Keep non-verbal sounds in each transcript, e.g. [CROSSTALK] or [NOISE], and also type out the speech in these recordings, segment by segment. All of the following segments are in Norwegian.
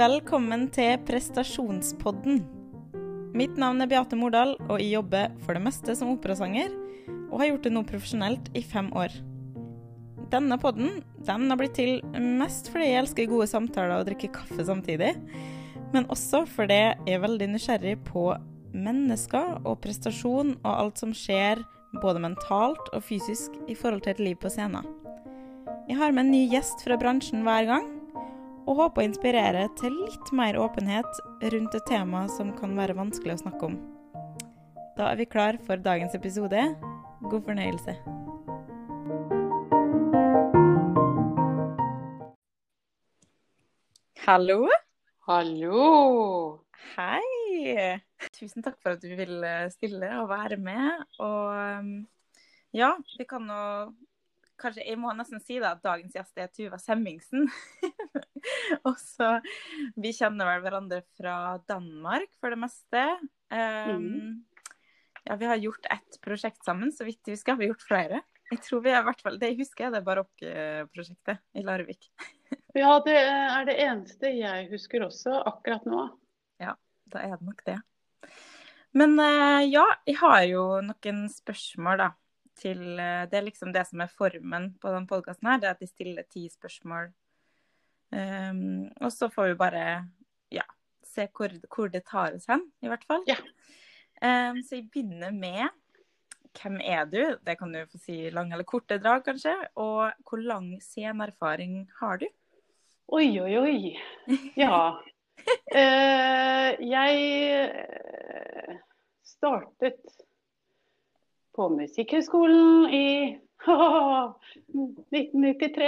Velkommen til prestasjonspodden. Mitt navn er Beate Mordal, og jeg jobber for det meste som operasanger, og har gjort det nå profesjonelt i fem år. Denne podden den har blitt til mest fordi jeg elsker gode samtaler og drikke kaffe samtidig, men også fordi jeg er veldig nysgjerrig på mennesker og prestasjon og alt som skjer både mentalt og fysisk i forhold til et liv på scenen. Jeg har med en ny gjest fra bransjen hver gang, og håper å inspirere til litt mer åpenhet rundt et tema som kan være vanskelig å snakke om. Da er vi klar for dagens episode. God fornøyelse. Hallo. Hallo! Hei! Tusen takk for at du vil stille og være med. Og um, ja, vi kan nå Kanskje jeg må nesten si da at dagens gjest er Tuva Semmingsen. [LAUGHS] og så Vi kjenner vel hverandre fra Danmark for det meste. Um, mm. Ja, vi har gjort ett prosjekt sammen, så vidt vi. Har vi gjort flere? Jeg tror vi er i hvert fall, Det jeg husker, er det barokkprosjektet i Larvik. [LAUGHS] Ja, det er det eneste jeg husker også akkurat nå. Ja, Da er det nok det. Men eh, ja, jeg har jo noen spørsmål, da. Til eh, Det er liksom det som er formen på denne podkasten her. Det er at de stiller ti spørsmål. Um, og så får vi bare ja, se hvor, hvor det tar oss hen, i hvert fall. Ja. Um, så jeg begynner med hvem er du? Det kan du få si lang eller korte drag, kanskje. Og hvor lang sceneerfaring har du? Oi, oi, oi. Ja. uh, [LAUGHS] jeg eh, startet på Musikkhøgskolen i [LAUGHS] 1993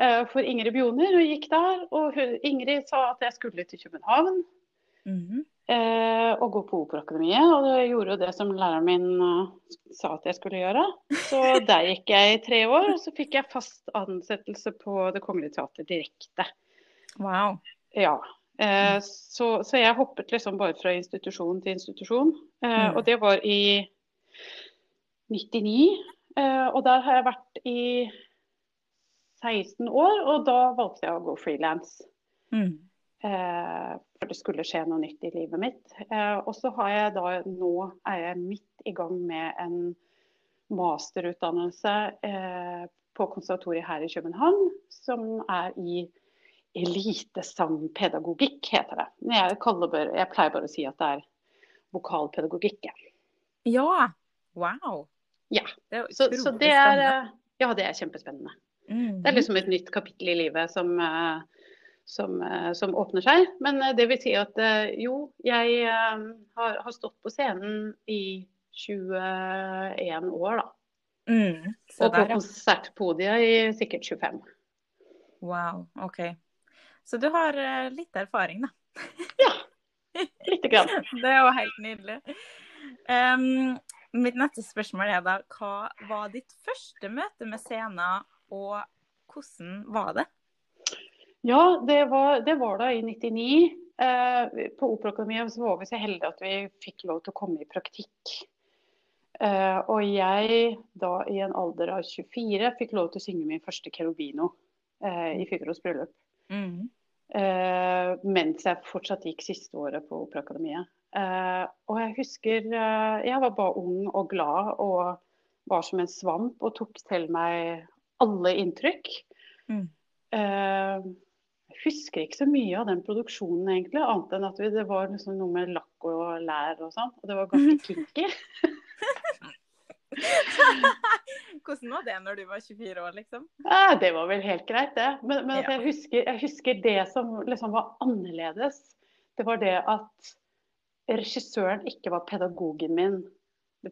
eh, for Ingrid Bjoner, Hun gikk der. Og hun, Ingrid sa at jeg skulle til København. Mhm. eh, og gå på Operaakademiet. Og jeg gjorde jo det som læreren min uh, sa at jeg skulle gjøre. Så [LAUGHS] der gikk jeg i tre år, og så fikk jeg fast ansettelse på Det Kongelige Teatret direkte. Wow. Ja. Eh, så, så jeg hoppet liksom bare fra institusjon til institusjon. Eh, Mm. og det var i 99. Eh, og der har jeg vært i 16 år, og da valgte jeg å gå frilans. Mm. Eh, for det skulle skje noe nytt i livet mitt. Eh, og så har jeg da nå er jeg midt i gang med en masterutdannelse på konservatoriet her i København, som er i elitesangpedagogikk, heter det. Jeg, bare, jeg pleier bare å si at det er vokalpedagogikk. ja. Wow. Ja, Det Så, så det er eh, Ja, det er kjempespennende. Mhm. Det er liksom et nytt kapittel i livet som, eh, som, eh, som åpner seg. Men det vil si at jo, jeg har, har stått på scenen i 21 år, da. Mm. Og på der, ja. konsertpodiet i sikkert 25. Wow. OK. Så du har litt erfaring, da. Ja, lite grann. [LAUGHS] Det er jo helt nydelig. Um, mitt neste spørsmål er da hva var ditt første møte med scenen, og hvordan var det? Ja, det var, det var da i 99. Eh, på Operaakademiet var vi så heldige at vi fikk lov til å komme i praktikk. Eh, og jeg da i en alder av 24 fikk lov til å synge min første Kerubino eh, i Figaros bryllup. Mm. Eh, mens jeg fortsatt gikk siste året på Operaakademiet. Eh, og jeg husker eh, jeg var bare ung og glad og var som en svamp og tok til meg alle inntrykk. Mm. Eh, jeg husker ikke så mye av den produksjonen egentlig, annet enn at det var liksom noe med lakk og lær og sånn. Og det var ganske [LAUGHS] kinky. [LAUGHS] Hvordan var det når du var 24 år, liksom? Ja, det var vel helt greit, det. Men, men at Ja. jeg, husker, jeg husker det som liksom var annerledes. Det var det at regissøren ikke var pedagogen min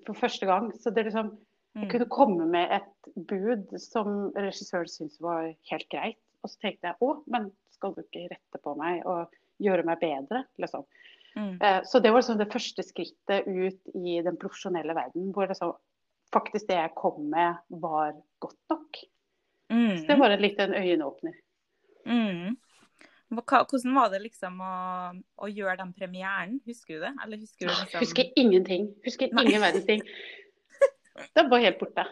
for første gang. Så det liksom, jeg Mm. kunne komme med et bud som regissøren syntes var helt greit. Og så tenkte jeg å, men skal du ikke rette på meg og gjøre meg bedre? Liksom. Mm. Eh, Så det var liksom det første skrittet ut i den profesjonelle verden, hvor liksom, faktisk det jeg kom med, var godt nok. Så det Mm. var en liten øyenåpner. Mm. Hva, hvordan var det liksom å, å gjøre den premieren? Husker du det? Eller husker du liksom Husker ingenting. Husker Nei. ingen verdens ting. [LAUGHS] Det var helt borte.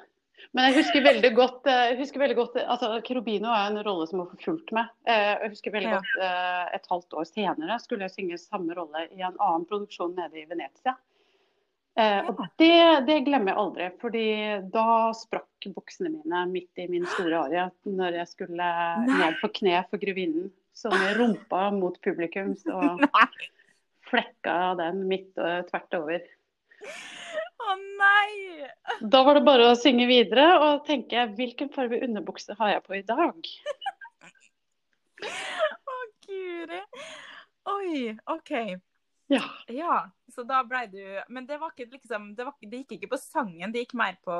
Men jeg husker veldig godt, eh, husker veldig godt altså Kerubino er en rolle som har forfulgt meg. Eh, jeg husker veldig Ja. godt eh, et halvt år senere skulle jeg synge samme rolle i en annen produksjon nede i Venezia. Og det, det glemmer jeg aldri, fordi da sprakk buksene mine midt i min store arie når jeg skulle ned på kne for grevinnen. Så med rumpa mot publikum så [LAUGHS] flekka den midt og tvert over. Å nei! Da var det bare å synge videre og tenke hvilken farge underbukse har jeg på i dag? [LAUGHS] Å guri. Oi, OK. Ja. Ja, så da ble du Men det var ikke liksom Det, var, det gikk ikke på sangen, det gikk mer på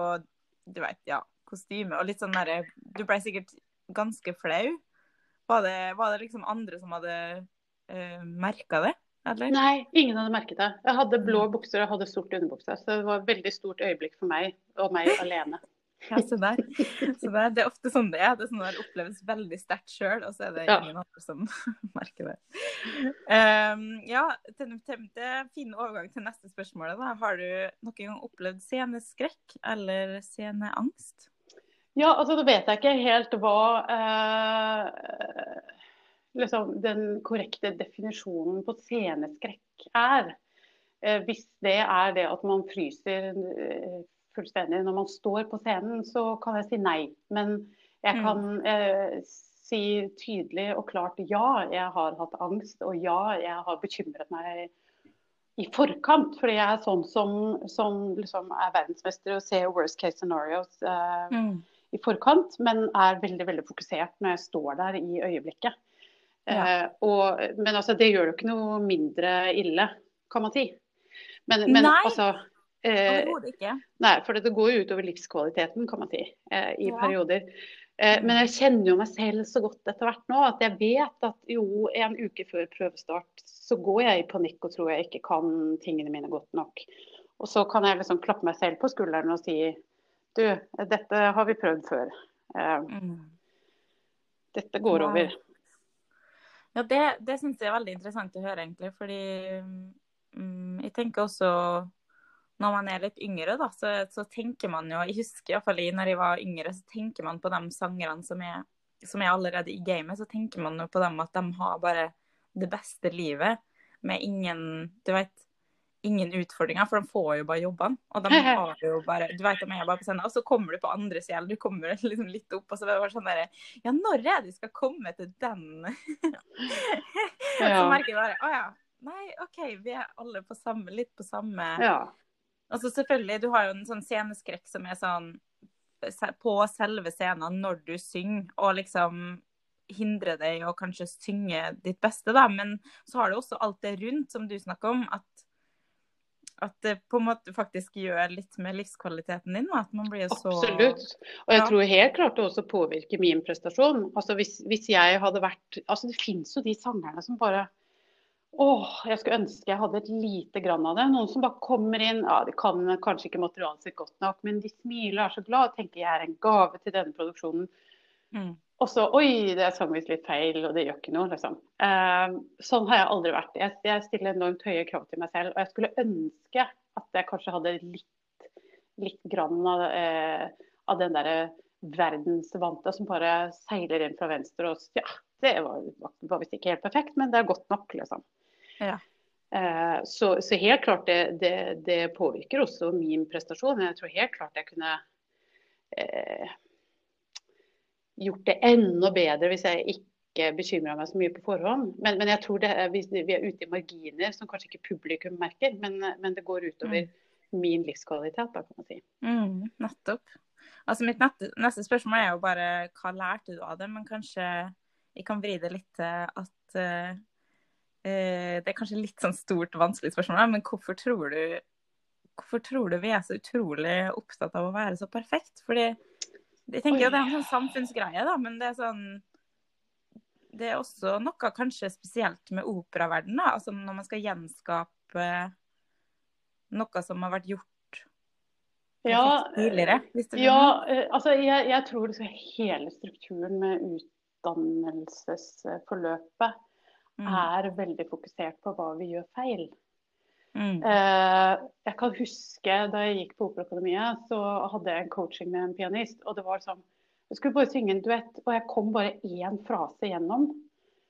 du vet, ja, kostyme og litt sånn derre Du ble sikkert ganske flau. Var det, var det liksom andre som hadde uh, merka det, eller? Nei, ingen hadde merket det. Jeg hadde blå bukser og hadde sort underbukse. Så det var et veldig stort øyeblikk for meg, og meg [LAUGHS] alene. Ja, se der. Så der. Det er ofte sånn det er. Det er sånn det oppleves veldig sterkt sjøl, og så er det Ja. ingen andre som [LAUGHS] merker det. Um, ja, til, til, til, fin overgang til neste spørsmål. Da. Har du noen gang opplevd sceneskrekk eller sceneangst? Ja, altså da vet jeg ikke helt hva eh, liksom, den korrekte definisjonen på sceneskrekk er. Eh, hvis det er det at man fryser eh, fullstendig når man står på scenen, så kan jeg si nei. Men jeg Mm. kan eh, si tydelig og klart ja, jeg har hatt angst, og ja, jeg har bekymret meg i forkant. Fordi jeg er sånn som, som liksom er verdensmester og ser worst case scenarios. Eh, i forkant, men er veldig veldig fokusert når jeg står der i øyeblikket. Ja. Eh, og, men altså, det gjør det jo ikke noe mindre ille, kan man si. Men, men Nei. altså eh, Overhodet ikke. Nei, for det går jo utover livskvaliteten, kan man si, eh, i Ja. perioder. Eh, men jeg kjenner jo meg selv så godt etter hvert nå at jeg vet at jo, en uke før prøvestart så går jeg i panikk og tror jeg ikke kan tingene mine godt nok. Og så kan jeg liksom klappe meg selv på skulderen og si du, dette har vi prøvd før. Eh, Mm. dette går ja. over. Ja, det, det syns jeg er veldig interessant å høre, egentlig. Fordi mm, jeg tenker også når man er litt yngre, da, så, så tenker man jo Jeg husker iallfall når jeg var yngre, så tenker man på de sangerne som er, som er allerede i gamet. Så tenker man jo på dem at de har bare det beste livet med ingen Du vet, ingen utfordringer, for de får jo bare jobbene. Og de [LAUGHS] har jo bare Du vet, de er bare på scenen. Og så kommer du på andre sida, du kommer [LAUGHS] liksom litt opp, og så er det bare sånn derre Ja, når er det du skal komme til den? [LAUGHS] Så merker jeg bare Å ja. Nei, OK, vi er alle på samme, litt på samme Ja. Altså selvfølgelig, du har jo en sånn sceneskrekk som er sånn på selve scenen når du synger, og liksom hindrer deg å kanskje synge ditt beste, da. Men så har du også alt det rundt som du snakker om, at at det på en måte faktisk gjør litt med livskvaliteten din. At man blir så Absolutt. Og jeg Ja. tror helt klart det også påvirker min prestasjon. Altså hvis, hvis jeg hadde vært Altså det finnes jo de sangerne som bare Åh, jeg skulle ønske jeg hadde et lite grann av det. Noen som bare kommer inn. Ja, de kan kanskje ikke materialet sitt godt nok, men de smiler og er så glad og tenker jeg er en gave til denne produksjonen. Mm. Og så Oi, det sang visst litt feil, og det gjør ikke noe, liksom. Eh, sånn har jeg aldri vært. Jeg, jeg stiller enormt høye krav til meg selv. Og jeg skulle ønske at jeg kanskje hadde litt, litt grann av, eh, av den derre verdensvante som bare seiler inn fra venstre. Og ja, det var, var visst ikke helt perfekt, men det er godt nok, liksom. Ja. Eh, så, så helt klart det, det, det påvirker også min prestasjon. Jeg tror helt klart jeg kunne eh, gjort det enda bedre hvis jeg ikke bekymra meg så mye på forhånd. Men, men jeg tror det er, vi, er ute i marginer som kanskje ikke publikum merker, men, men det går utover min livskvalitet, da, kan man si. Mm, nettopp. Altså Mitt nette, neste spørsmål er jo bare hva lærte du av det? Men kanskje jeg kan vri det litt til at eh, Det er kanskje litt sånn stort vanskelig spørsmål, men hvorfor tror du Hvorfor tror du vi er så utrolig opptatt av å være så perfekt? Fordi jeg tenker jo det er en sånn samfunnsgreie, da, men det er sånn Det er også noe kanskje spesielt med operaverdenen, da. Altså når man skal gjenskape noe som har vært gjort Ja, Ja, eh, altså jeg, jeg tror liksom hele strukturen med utdannelsesforløpet Mm. er veldig fokusert på hva vi gjør feil. Mm. Eh, jeg kan huske da jeg gikk på Operaakademiet, så hadde jeg en coaching med en pianist. Og det var sånn Jeg skulle bare synge en duett, og jeg kom bare én frase gjennom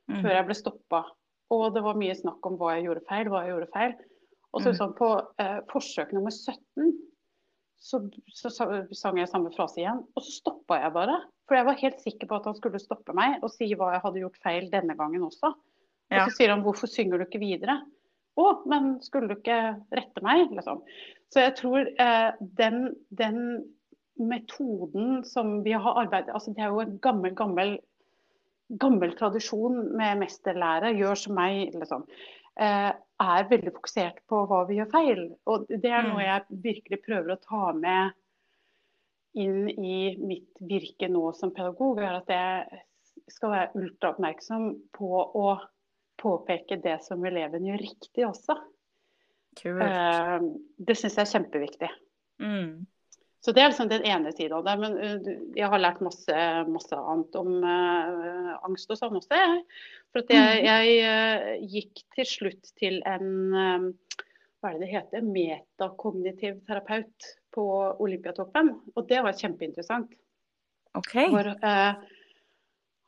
Mm. før jeg ble stoppa. Og det var mye snakk om hva jeg gjorde feil, hva jeg gjorde feil. Og så Mm. sånn på eh, forsøk nummer 17 så, så sa- sang jeg samme frase igjen. Og så stoppa jeg bare. For jeg var helt sikker på at han skulle stoppe meg og si hva jeg hadde gjort feil denne gangen også. Ja. Og så sier han 'hvorfor synger du ikke videre'? Å, men skulle du ikke rette meg? Liksom. Så jeg tror eh, den, den metoden som vi har arbeidet altså Det er jo en gammel, gammel, gammel tradisjon med mesterlære, gjør som meg, liksom. Eh, er veldig fokusert på hva vi gjør feil. Og det er noe Mm. jeg virkelig prøver å ta med inn i mitt virke nå som pedagog, er at jeg skal være ultraoppmerksom på å påpeke det som eleven gjør riktig også. Eh, det syns jeg er kjempeviktig. Mm. Så det er liksom den ene siden av det. Men uh, jeg har lært masse, masse annet om uh, angst og sånn også. Jeg. For at jeg, jeg uh, gikk til slutt til en hva er det det heter, metakognitiv terapeut på Olympiatoppen. Og det var kjempeinteressant. OK. For uh,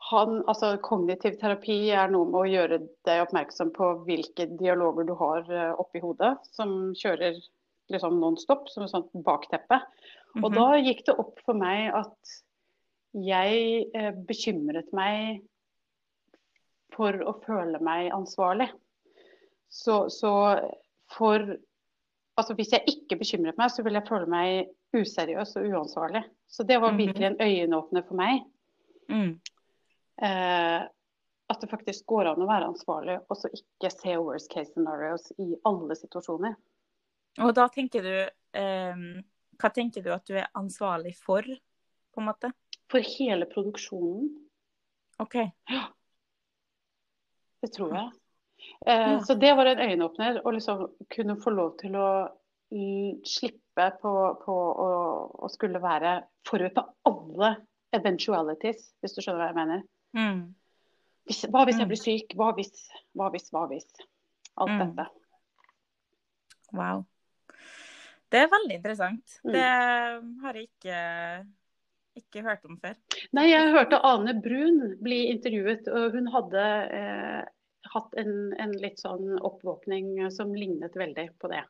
han, altså Kognitiv terapi er noe med å gjøre deg oppmerksom på hvilke dialoger du har uh, oppi hodet, som kjører liksom non-stop, som et sånt bakteppe. Og Mhm. da gikk det opp for meg at jeg eh, bekymret meg for å føle meg ansvarlig. Så, så for Altså hvis jeg ikke bekymret meg, så ville jeg føle meg useriøs og uansvarlig. Så det var Mhm. virkelig en øyenåpner for meg. Mm. Eh, at det faktisk går an å være ansvarlig, og så ikke se worst case scenarios i alle situasjoner. Og da tenker du eh, Hva tenker du at du er ansvarlig for, på en måte? For hele produksjonen. OK. Det tror jeg. Eh, Ja. Så det var en øyenåpner å liksom kunne få lov til å slippe på, på å, å skulle være forut på alle eventualities, hvis du skjønner hva jeg mener. Mm. Hvis, hva hvis Mm. jeg blir syk? Hva hvis? Hva hvis? Hva hvis? Alt Mm. dette. Wow. Det er veldig interessant. Mm. Det har jeg ikke, ikke hørt om før. Nei, jeg hørte Ane Brun bli intervjuet, og hun hadde eh, hatt en, en litt sånn oppvåkning som lignet veldig på det.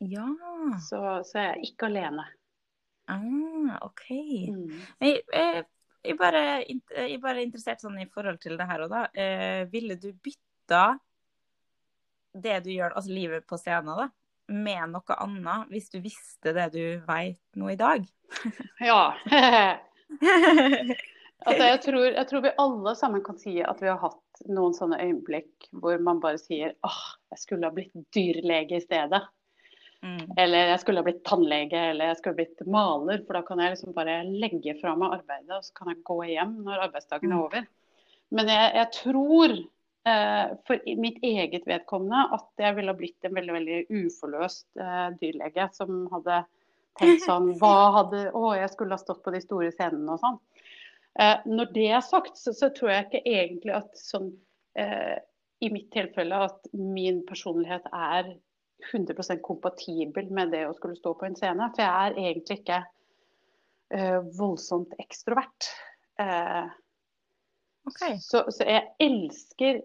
Ja. Så, så jeg er ikke alene. Ah, OK. Mm. Jeg, jeg, jeg, bare, jeg er bare interessert sånn i forhold til det her og da. Eh, ville du bytta det du gjør, altså livet på scenen, da, med noe annet, hvis du visste det du vet nå i dag? [LAUGHS] Ja. [LAUGHS] Altså, jeg, tror, jeg tror vi alle sammen kan si at vi har hatt noen sånne øyeblikk hvor man bare sier åh, jeg skulle ha blitt dyrlege i stedet. Mm. Eller jeg skulle ha blitt tannlege, eller jeg skulle ha blitt maler. For da kan jeg liksom bare legge fra meg arbeidet, og så kan jeg gå hjem når arbeidsdagen er Mm. over. Men jeg, jeg tror eh, for mitt eget vedkommende at jeg ville ha blitt en veldig veldig uforløst eh, dyrlege som hadde tenkt sånn [LAUGHS] Hva hadde Å, jeg skulle ha stått på de store scenene og sånn. Eh, når det er sagt, så, så tror jeg ikke egentlig at sånn eh, I mitt tilfelle at min personlighet er 100% kompatibel med det å skulle stå på en scene. For jeg er egentlig ikke uh, voldsomt ekstrovert. Uh, okay. så, så jeg elsker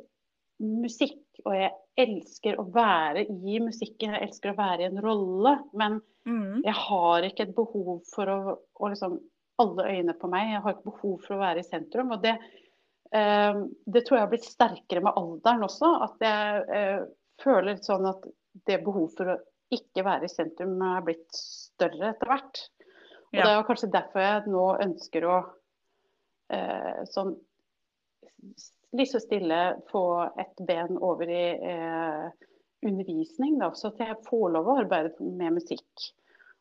musikk, og jeg elsker å være i musikken. Jeg elsker å være i en rolle. Men Mm. jeg har ikke et behov for å, å liksom Alle øyne på meg. Jeg har ikke behov for å være i sentrum. Og det, uh, det tror jeg har blitt sterkere med alderen også. At jeg føler litt sånn at det behov for å ikke være i sentrum er blitt større etter hvert. Og Ja. det er kanskje derfor jeg nå ønsker å eh, sånn litt så stille få et ben over i eh, undervisning, da, så at jeg får lov å arbeide med musikk.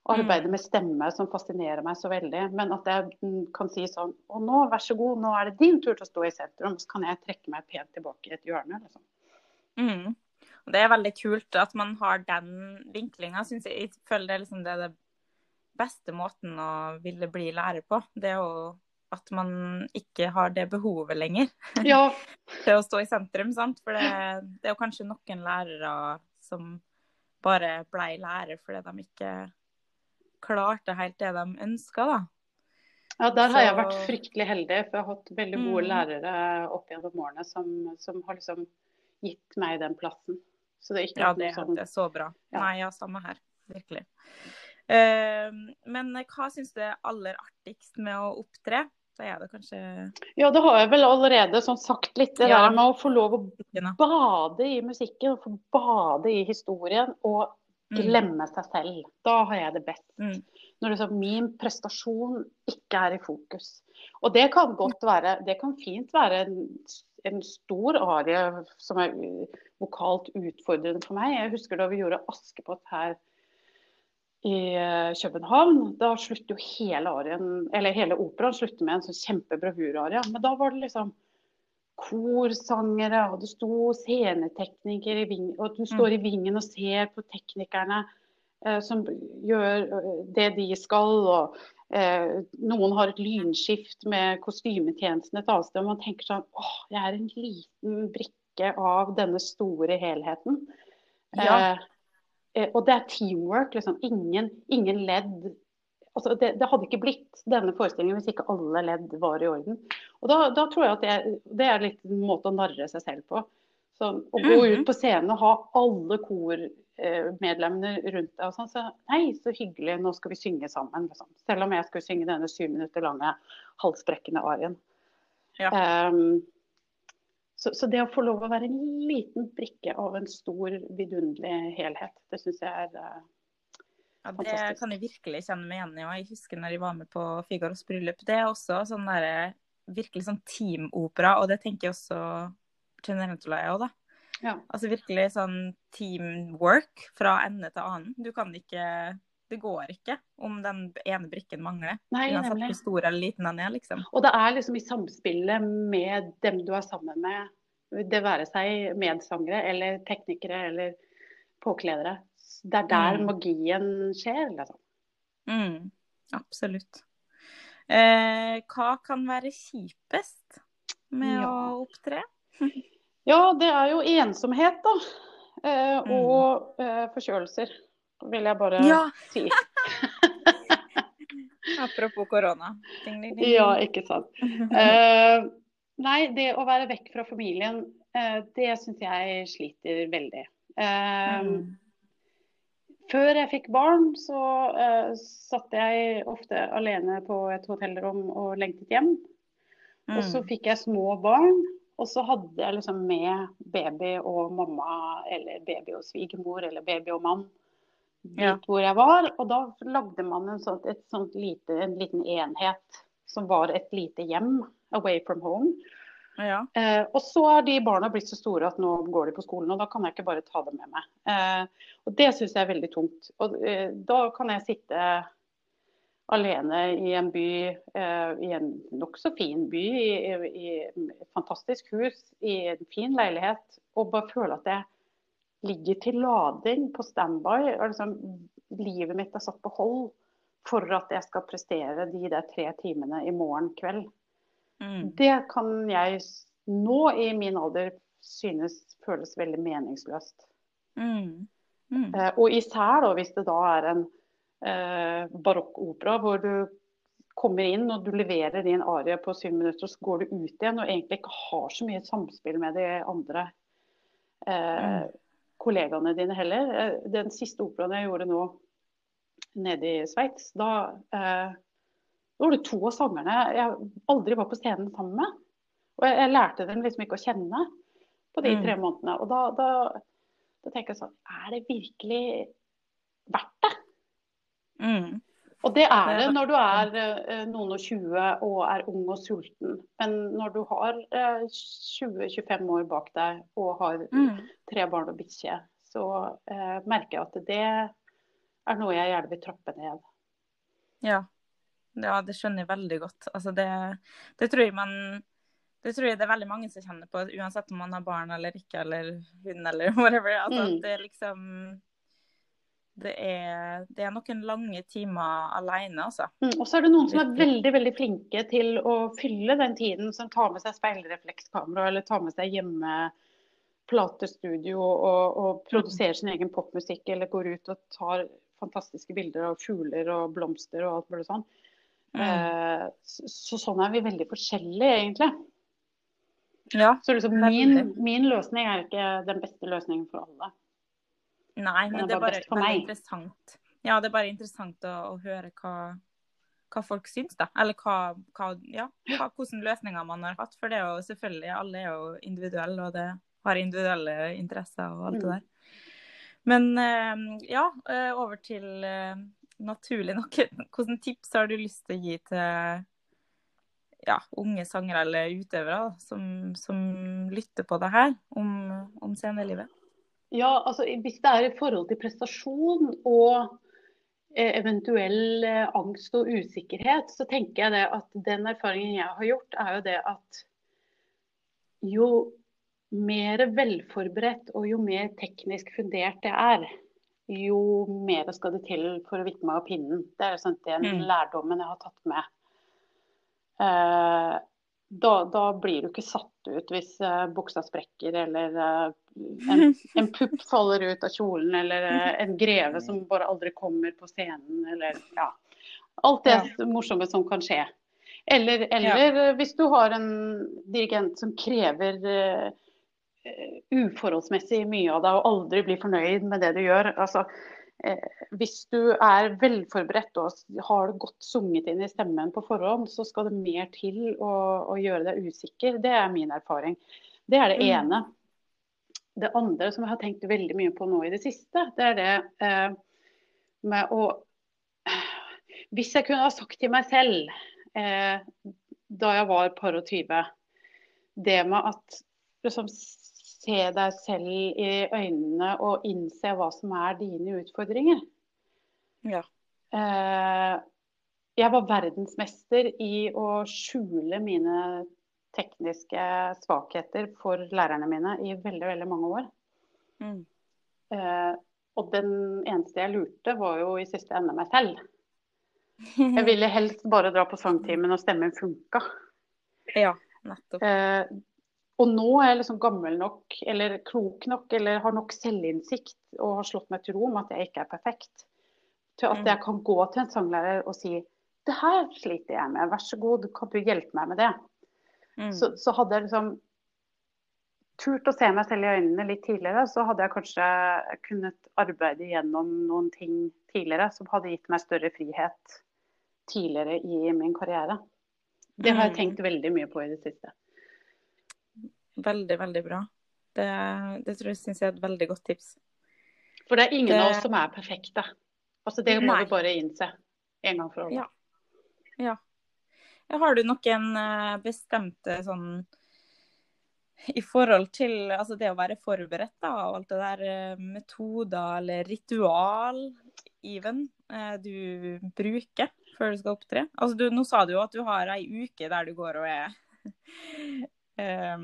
Arbeide Mm. med stemme, som fascinerer meg så veldig. Men at jeg kan si sånn Og nå, vær så god, nå er det din tur til å stå i sentrum. Så kan jeg trekke meg pent tilbake i et hjørne. Liksom. Mm. Og det er veldig kult at man har den vinklinga. Jeg, jeg føler det liksom det er det beste måten å ville bli lærer på. Det er jo at man ikke har det behovet lenger Ja, [LAUGHS] til å stå i sentrum. sant? For det, det er jo kanskje noen lærere som bare blei lærer fordi de ikke klarte helt det de ønska, da. Ja, der har jeg vært fryktelig heldig, for jeg har hatt veldig gode Mm. lærere opp gjennom årene som, som har liksom gitt meg den plassen. Så det er ikke Ja, det, sånn det er så bra. Ja. Nei, ja, samme her. Virkelig. Uh, men hva syns du er aller artigst med å opptre? Da er det kanskje Ja, det har jeg vel allerede sånn sagt litt. Det Ja. der med å få lov å bade i musikken, få bade i historien og Mm. glemme seg selv. Da har jeg det best. Mm. Når liksom min prestasjon ikke er i fokus. Og det kan godt være Det kan fint være en, en stor arie som er vokalt utfordrende for meg. Jeg husker da vi gjorde Askepott her i eh, København. Da slutter jo hele arien, eller hele operaen slutter med en sånn kjempebravurarie. Men da var det liksom korsangere, og det sto sceneteknikere i vingen, og du står i vingen og ser på teknikerne eh, som gjør eh, det de skal. og eh, Noen har et lynskift med kostymetjenesten et annet sted. Og man tenker sånn åh, jeg er en liten brikke av denne store helheten. Ja. Eh, eh, og det er teamwork. liksom. Ingen, ingen ledd altså det, det hadde ikke blitt denne forestillingen hvis ikke alle ledd var i orden. Og da, da tror jeg at det, det er litt en måte å narre seg selv på. Så, å gå Mhm. ut på scenen og ha alle kormedlemmene rundt deg og sånn, så Nei, så hyggelig, nå skal vi synge sammen. Liksom. Selv om jeg skulle synge denne syv minutter lange halsbrekkende arien. Ja. Ehm, så, så det å få lov å være en liten brikke av en stor, vidunderlig helhet, det syns jeg er uh, Ja, det Fantastisk. kan jeg virkelig kjenne meg igjen i. Jeg husker når jeg var med på Figaros bryllup. Det er også sånn der, virkelig sånn teamopera, og det tenker jeg også generelt og jeg òg, da. Ja. Altså virkelig sånn teamwork fra ende til annen. Du kan ikke Det går ikke om den ene brikken mangler. Nei, Uansett nemlig. hvor stor eller liten den er, liksom. Og det er liksom i samspillet med dem du er sammen med, det være seg medsangere eller teknikere eller påkledere. Det er der Mm. magien skjer. Liksom. Mm, absolutt. Eh, hva kan være kjipest med Ja. å opptre? Ja, det er jo ensomhet, da. Eh, Mm. og eh, forkjølelser, vil jeg bare Ja. si. [LAUGHS] Apropos korona. Ja, ikke sant. Uh, [LAUGHS] nei, det å være vekk fra familien, uh, det syns jeg sliter veldig. Uh, Mm. Før jeg fikk barn, så satt jeg ofte alene på et hotellrom og lengtet hjem. Og så Mm. fikk jeg små barn, og så hadde jeg liksom med baby og mamma, eller baby og svigermor, eller baby og mann Ja. hvor jeg var. Og da lagde man en, sånt, et sånt lite, en liten enhet som var et lite hjem, away from home. Ja. Eh, og så er de barna blitt så store at nå går de på skolen, og da kan jeg ikke bare ta dem med meg. Eh, og det syns jeg er veldig tungt. Og eh, da kan jeg sitte alene i en by, eh, i en nokså fin by, i, i et fantastisk hus, i en fin leilighet, og bare føle at jeg ligger til lading på standby. og Liksom, livet mitt er satt på hold for at jeg skal prestere de der tre timene i morgen kveld. Mm. Det kan jeg nå i min alder synes føles veldig meningsløst. Mm. Mm. Eh, og især da hvis det da er en eh, barokkopera hvor du kommer inn og du leverer din arie på syv minutter, og så går du ut igjen og egentlig ikke har så mye samspill med de andre eh, kollegaene dine heller. Eh, den siste operaen jeg gjorde nå nede i Sveits, da eh, var det to av sangerne jeg aldri var på scenen sammen med. Og jeg, jeg lærte dem liksom ikke å kjenne på de Mm. tre månedene. Og da, da, da tenker jeg sånn Er det virkelig verdt det? Mm. Og det er Det når du er eh, noen og 20 og er ung og sulten. Men når du har eh, 20-25 år bak deg og har Mm. tre barn og bikkje, så eh, merker jeg at det er noe jeg gjerne vil trappe ned. Ja. ja, det skjønner jeg veldig godt. Altså det, det tror jeg man det tror jeg det er veldig mange som kjenner på, uansett om man har barn eller ikke, eller hund eller [LAUGHS] whatever. Altså, Mm. Det liksom det er, det er noen lange timer alene, altså. Mm, og så er det noen som er veldig veldig flinke til å fylle den tiden, som tar med seg speilreflekskamera eller tar med seg hjemme platestudio og, og produserer sin egen popmusikk, eller går ut og tar fantastiske bilder av fugler og blomster og alt mulig sånn. Mm. Eh, så, så sånn er vi veldig forskjellige, egentlig. Ja. Så liksom min, min løsning er ikke den beste løsningen for alle. Nei, men det er bare bare interessant. Ja, det er bare interessant å, å høre hva, hva folk syns, da. Eller hva, hva, ja, hva, hvordan løsninger man har hatt. For det er jo selvfølgelig, alle er jo individuelle, og det har individuelle interesser og alt det Mm. der. Men eh, ja, eh, over til eh, naturlig nok. [LAUGHS] Hvilke tips har du lyst til å gi til ja, unge sangere eller utøvere da, som, som lytter på det her om, om scenelivet? Ja, altså hvis det er i forhold til prestasjon og eh, eventuell eh, angst og usikkerhet, så tenker jeg det at den erfaringen jeg har gjort, er jo det at jo mer velforberedt og jo mer teknisk fundert det er, jo mer skal det til for å vippe meg av pinnen. Det er jo sånn den Mm. lærdommen jeg har tatt med. Da, da blir du ikke satt ut hvis uh, buksa sprekker eller uh, en, [LAUGHS] en pupp faller ut av kjolen eller uh, en greve som bare aldri kommer på scenen eller ja. Alt det morsomme som kan skje. Eller, eller ja. hvis du har en dirigent som krever uforholdsmessig mye av deg og aldri blir fornøyd med det du gjør. Altså, hvis du er velforberedt og har det godt sunget inn i stemmen på forhånd, så skal det mer til å, å gjøre deg usikker. Det er min erfaring. Det er det Mm. ene. Det andre som jeg har tenkt veldig mye på nå i det siste, det er det eh, med å Hvis jeg kunne ha sagt til meg selv eh, da jeg var par og 20, det med at liksom, se deg selv i øynene og innse hva som er dine utfordringer. Ja. Eh, jeg var verdensmester i å skjule mine tekniske svakheter for lærerne mine i veldig, veldig mange år. Mm. Eh, og den eneste jeg lurte, var jo i siste ende meg selv. Jeg ville helst bare dra på sangtimen og stemmen funka. [LAUGHS] Ja, nettopp. Og nå er jeg liksom gammel nok, eller klok nok, eller har nok selvinnsikt og har slått meg til ro med at jeg ikke er perfekt. Til at Mm. jeg kan gå til en sanglærer og si det her sliter jeg med, vær så god, kan du hjelpe meg med det? Mm. Så, så hadde jeg liksom turt å se meg selv i øynene litt tidligere, så hadde jeg kanskje kunnet arbeide gjennom noen ting tidligere som hadde gitt meg større frihet tidligere i min karriere. Det har jeg Mm. tenkt veldig mye på i det siste. Veldig, veldig bra. Det, det tror jeg synes jeg er et veldig godt tips. For det er ingen Det- av oss som er perfekte. Altså, det må Nei. du bare innse en gang for alle. Ja. Ja. Har du noen eh, bestemte sånn i forhold til altså det å være forberedt da, og alt det der, eh, metoder eller ritual, even, eh, du bruker før du skal opptre? Altså du, nå sa du jo at du har ei uke der du går og er eh,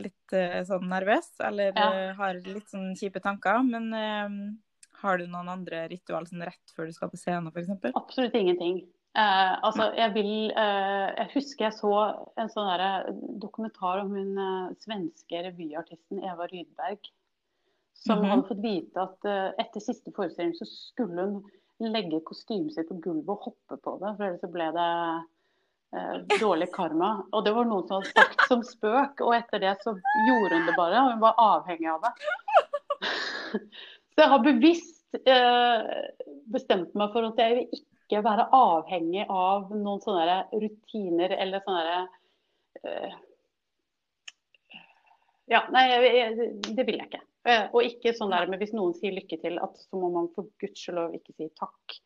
litt eh, sånn nervøs, eller Ja. eh, har litt sånn kjipe tanker, men eh, har du noen andre ritual sånn rett før du skal på scenen, f.eks.? Absolutt ingenting. Uh, altså, jeg vil uh, Jeg husker jeg så en sånn der dokumentar om hun uh, svenske revyartisten Eva Rydberg. Som Mhm. hadde fått vite at etter siste forestilling så skulle hun legge kostymet sitt på gulvet og hoppe på det, for ellers så ble det dårlig karma. Og det var noen som hadde sagt som spøk, og etter det så gjorde hun det bare. Og hun var avhengig av det. Så jeg har bevisst eh, bestemt meg for at jeg vil ikke være avhengig av noen sånne rutiner eller sånne eh, Ja, nei, det vil jeg ikke. Eh, og ikke sånn der men hvis noen sier lykke til, at så må man for guds skyld ikke si takk.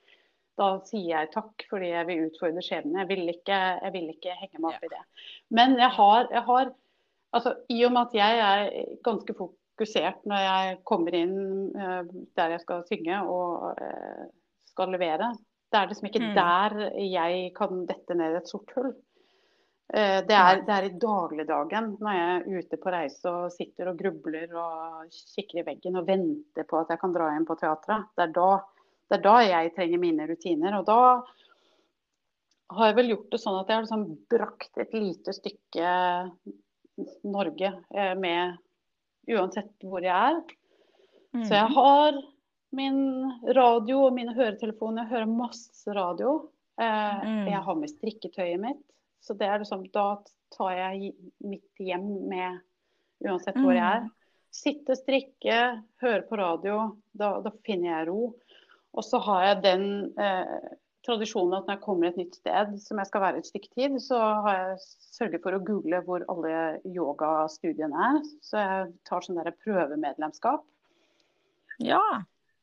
Da sier jeg takk fordi jeg vil utfordre skjebnen. Jeg jeg vil ikke henge meg opp i det. Men jeg har, jeg har altså, I og med at jeg er ganske fokusert når jeg kommer inn eh, der jeg skal synge og eh, skal levere, det er liksom ikke Mm. der jeg kan dette ned et sort hull. Eh, Det er, det er i dagligdagen når jeg er ute på reise og sitter og grubler og kikker i veggen og venter på at jeg kan dra inn på teatret. Det er da, det er da jeg trenger mine rutiner. Og da har jeg vel gjort det sånn at jeg har liksom brakt et lite stykke Norge eh, med uansett hvor jeg er. Mm. Så jeg har min radio og mine høretelefoner. Jeg hører masse radio. Eh, Mm. Jeg har med strikketøyet mitt. Så det er liksom, da tar jeg mitt hjem med uansett hvor jeg er. Mm. Sitte, strikke, høre på radio. Da, da finner jeg ro. Og så har jeg den eh, tradisjonen at når jeg kommer et nytt sted som jeg skal være et stykke tid, så har jeg sørget for å google hvor alle yogastudiene er. Så jeg tar sånn der prøvemedlemskap. Ja.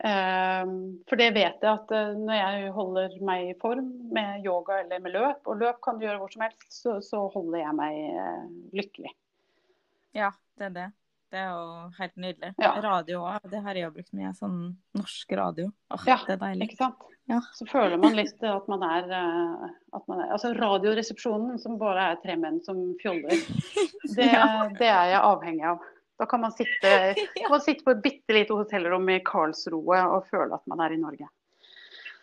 Eh, for det vet jeg at eh, når jeg holder meg i form med yoga eller med løp, og løp kan du gjøre hvor som helst, så, så holder jeg meg eh, lykkelig. ja, det er det. Det er jo helt nydelig. Ja. Radio òg, det har jeg jo brukt mye. Sånn norsk radio. Åh, Ja, det er deilig. Ikke sant? Ja. Så føler man litt at man er, eh, at man er Altså Radioresepsjonen som bare er tre menn som fjoller, [LAUGHS] det, det er jeg avhengig av. Da kan man sitte, [LAUGHS] kan man sitte på et bitte lite hotellrom i Karlsroe og føle at man er i Norge.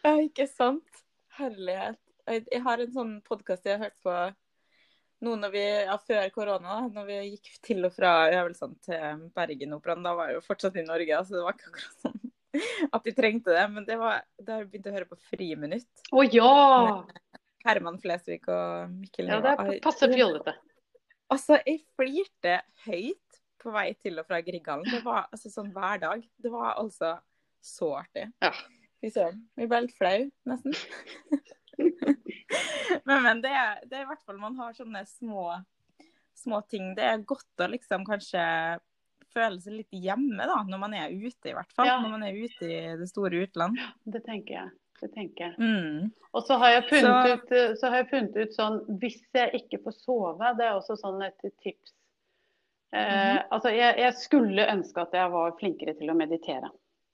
Ja, ikke sant? Herlighet. Jeg har en sånn podkast jeg har hørt på nå når vi, ja, før korona, da, når vi gikk til og fra øvelsene til Bergenoperaen. Da var jeg jo fortsatt i Norge, så det var ikke akkurat sånn [LAUGHS] at de trengte det. Men det var da har jeg begynt å høre på Friminutt. Å ja! Herman Flesvig og Mikkel ja! Det er passe fjollete. Altså, jeg flirte høyt på vei til og fra Grieghallen. Det var altså sånn hver dag. Det var altså så artig. Ja. Søren. Vi ble litt flau, nesten. [LAUGHS] [LAUGHS] men, men det, er, det er i hvert fall man har sånne små, små ting. Det er godt å liksom kanskje føle seg litt hjemme da, når man er ute, i hvert fall. Ja. Når man er ute i det store utland. Det tenker jeg. Det tenker jeg. Mm. Og så har jeg funnet, Så- ut, så har jeg funnet ut sånn Hvis jeg ikke får sove, det er også sånn et tips. Eh, Mhm. altså jeg, jeg skulle ønske at jeg var flinkere til å meditere.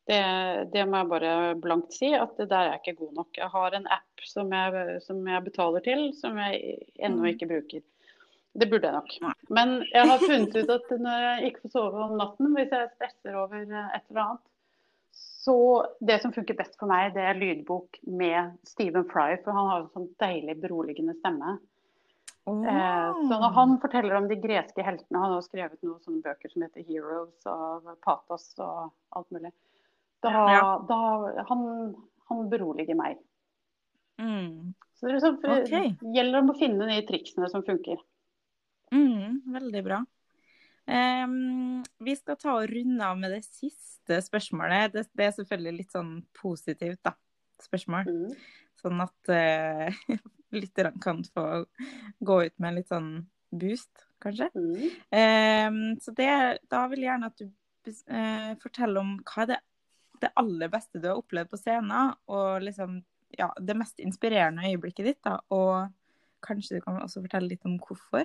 Det, det må jeg bare blankt si, at det der er ikke god nok. Jeg har en app som jeg, som jeg betaler til, som jeg ennå Mhm. ikke bruker. Det burde jeg nok. Men jeg har funnet ut at når jeg ikke får sove om natten, hvis jeg stresser over et eller annet, så det som funker best for meg, det er lydbok med Stephen Fry, for han har en sånn deilig beroligende stemme. Oh. så når han forteller om de greske heltene, han har skrevet noen sånne bøker som heter 'Heroes' og 'Patos' og alt mulig, da, Ja. da han, han beroliger meg. mm. Så det liksom, Ok. gjelder om å finne de triksene som funker. Mm, veldig bra. Um, vi skal ta og runde av med det siste spørsmålet. Det, det er selvfølgelig litt sånn positivt, da. Spørsmål. Mm. Sånn at uh, [LAUGHS] lytterne kan få gå ut med litt sånn boost, kanskje. Mm. Um, så det, da vil jeg gjerne at du eh, forteller om hva er det, det aller beste du har opplevd på scenen, og liksom ja, det mest inspirerende øyeblikket ditt, da. Og kanskje du kan også fortelle litt om hvorfor,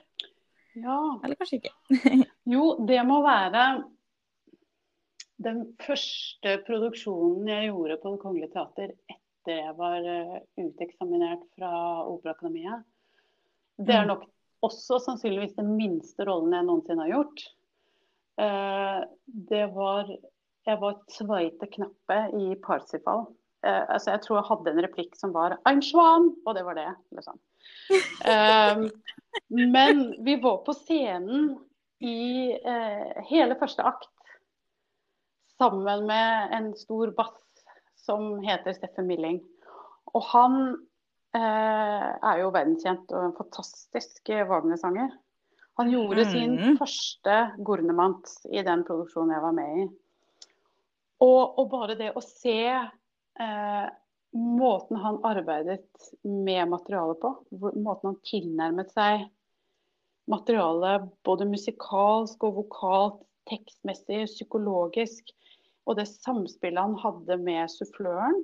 Ja. eller kanskje ikke. [LAUGHS] Jo, det må være den første produksjonen jeg gjorde på Det Kongelige Teater etter jeg var eh, uteksaminert fra Operaakademiet. Det er Mm. nok også sannsynligvis den minste rollen jeg noensinne har gjort. Eh, Det var Jeg var tveite Knappe i Parsifal. Eh, altså jeg tror jeg hadde en replikk som var 'I'm Schwan', og det var det. Liksom. [LAUGHS] Eh, men vi var på scenen i eh, hele første akt sammen med en stor bass som heter Steffen Milling. Og han eh, er jo verdenskjent og en fantastisk Wagner-sanger. Han gjorde sin Mhm. første Gornemant i den produksjonen jeg var med i. Og, og bare det å se eh, måten han arbeidet med materialet på, måten han tilnærmet seg materialet både musikalsk og vokalt, tekstmessig, psykologisk, og det samspillet han hadde med suffløren.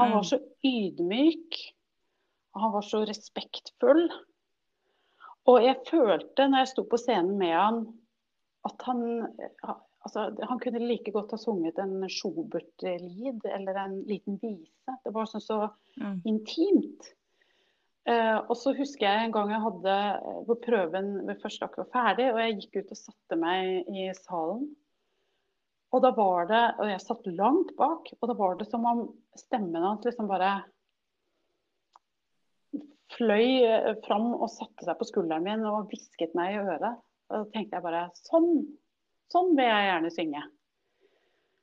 Han Mm. var så ydmyk, og han var så respektfull. Og jeg følte når jeg sto på scenen med han, at han altså, Han kunne like godt ha sunget en Schubert-lid eller en liten vise. Det var sånn så Mm. intimt. Eh, og så husker jeg en gang jeg hadde hvor prøven ved første akkurat var ferdig, og jeg gikk ut og satte meg i salen. Og da var det Og jeg satt langt bak, og da var det som om stemmen hans liksom bare fløy eh, fram og satte seg på skulderen min og hvisket meg i øret. Og da tenkte jeg bare Sånn! Sånn vil jeg gjerne synge.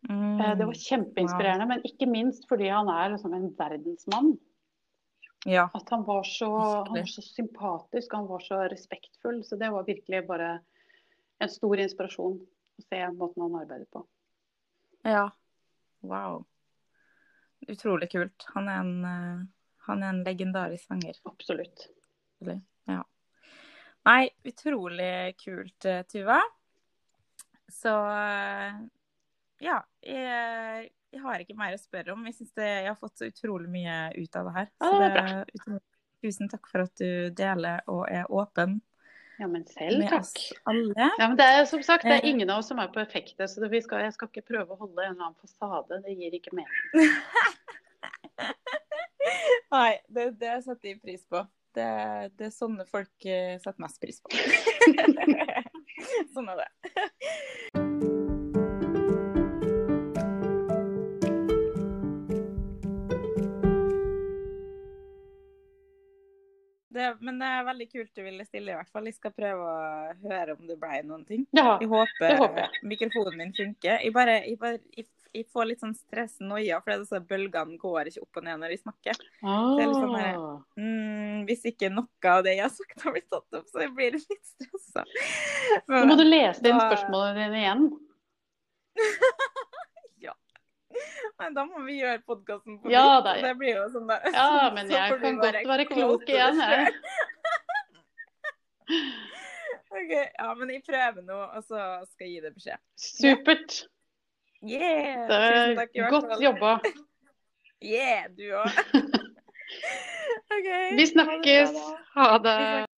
Mm. Eh, Det var kjempeinspirerende, men ikke minst fordi han er liksom en verdensmann. Ja. At han var, så, han var så sympatisk, han var så respektfull. Så det var virkelig bare en stor inspirasjon å se måten han arbeidet på. ja. Wow. Utrolig kult. Han er en, eh, han er en legendarisk sanger. Absolutt. Ja. Nei, utrolig kult, eh, Tuva. Så eh, ja. Jeg, jeg har ikke mer å spørre om. Jeg synes jeg har fått så utrolig mye ut av det her. Så det er er tusen takk for at du deler og er åpen Ja, men selv takk. Ja, men det er som sagt, det er Eh. ingen av oss som er perfekte, så det, vi skal, jeg skal ikke prøve å holde en eller annen fasade. Det gir ikke mening. [LAUGHS] Nei, det, det setter jeg pris på. Det, det er sånne folk eh, setter mest pris på. [LAUGHS] [LAUGHS] sånn er det. Det, men det er veldig kult du ville stille, i hvert fall. Jeg skal prøve å høre om det ble noen ting. Ja, Jeg håper, det håper jeg. mikrofonen min funker. Jeg, bare, jeg, bare, jeg, jeg får litt sånn stress noia, for disse bølgene går ikke opp og ned når jeg snakker. er litt sånn her- Ah. Mm, hvis ikke noe av det jeg har sagt har blitt tatt opp, så jeg blir litt stressa. Nå må du lese inn spørsmålene dine igjen. [LAUGHS] Nei, da må vi gjøre podkasten på Ja, nytt. da, og Det blir jo sånn da. Ja, [LAUGHS] men jeg kan godt være klok igjen, jeg. [LAUGHS] OK, ja, men jeg prøver nå, og så skal jeg gi deg beskjed. Supert. Yeah! Tusen takk i hvert godt fall. jobba. Yeah, du òg. [LAUGHS] [LAUGHS] okay, Vi snakkes. Ha det.